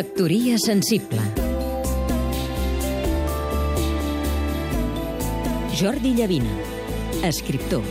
Factoria sensible. Jordi Llavina, escriptor.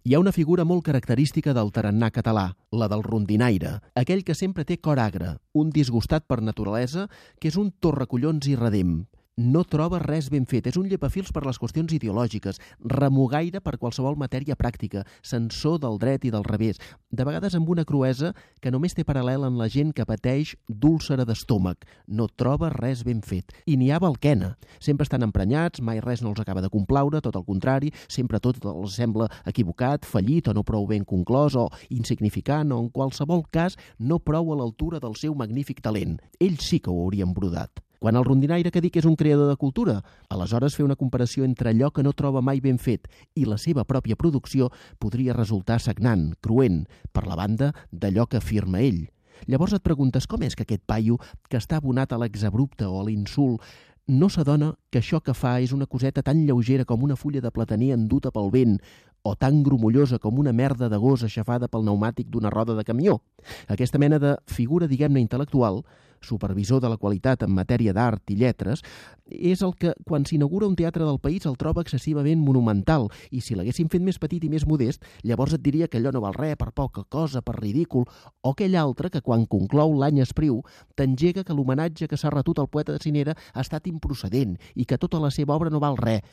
Hi ha una figura molt característica del tarannà català, la del rondinaire, aquell que sempre té cor agre, un disgustat per naturalesa, que és un torracollons i redem, no troba res ben fet. És un llepafils per les qüestions ideològiques, remugaire per qualsevol matèria pràctica, censor del dret i del revés, de vegades amb una cruesa que només té paral·lel en la gent que pateix d'úlcera d'estómac. No troba res ben fet. I n'hi ha balquena. Sempre estan emprenyats, mai res no els acaba de complaure, tot el contrari, sempre tot els sembla equivocat, fallit o no prou ben conclòs o insignificant o en qualsevol cas no prou a l'altura del seu magnífic talent. Ells sí que ho haurien brodat. Quan el rondinaire que dic és un creador de cultura, aleshores fer una comparació entre allò que no troba mai ben fet i la seva pròpia producció podria resultar sagnant, cruent, per la banda d'allò que afirma ell. Llavors et preguntes com és que aquest paio, que està abonat a l'exabrupte o a l'insult, no s'adona que això que fa és una coseta tan lleugera com una fulla de plataner enduta pel vent o tan grumollosa com una merda de gos aixafada pel pneumàtic d'una roda de camió. Aquesta mena de figura, diguem-ne, intel·lectual supervisor de la qualitat en matèria d'art i lletres, és el que, quan s'inaugura un teatre del país, el troba excessivament monumental, i si l'haguessin fet més petit i més modest, llavors et diria que allò no val res, per poca cosa, per ridícul, o aquell altre que, quan conclou l'any espriu, t'engega que l'homenatge que s'ha retut al poeta de Cinera ha estat improcedent i que tota la seva obra no val res,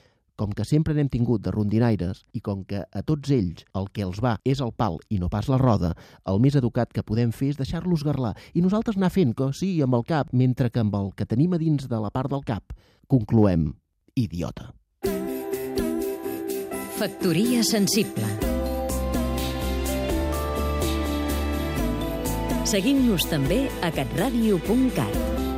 com que sempre n'hem tingut de rondinaires i com que a tots ells el que els va és el pal i no pas la roda, el més educat que podem fer és deixar-los garlar i nosaltres anar fent que sí amb el cap, mentre que amb el que tenim a dins de la part del cap concloem. Idiota. Factoria sensible. Seguim-nos també a catradio.cat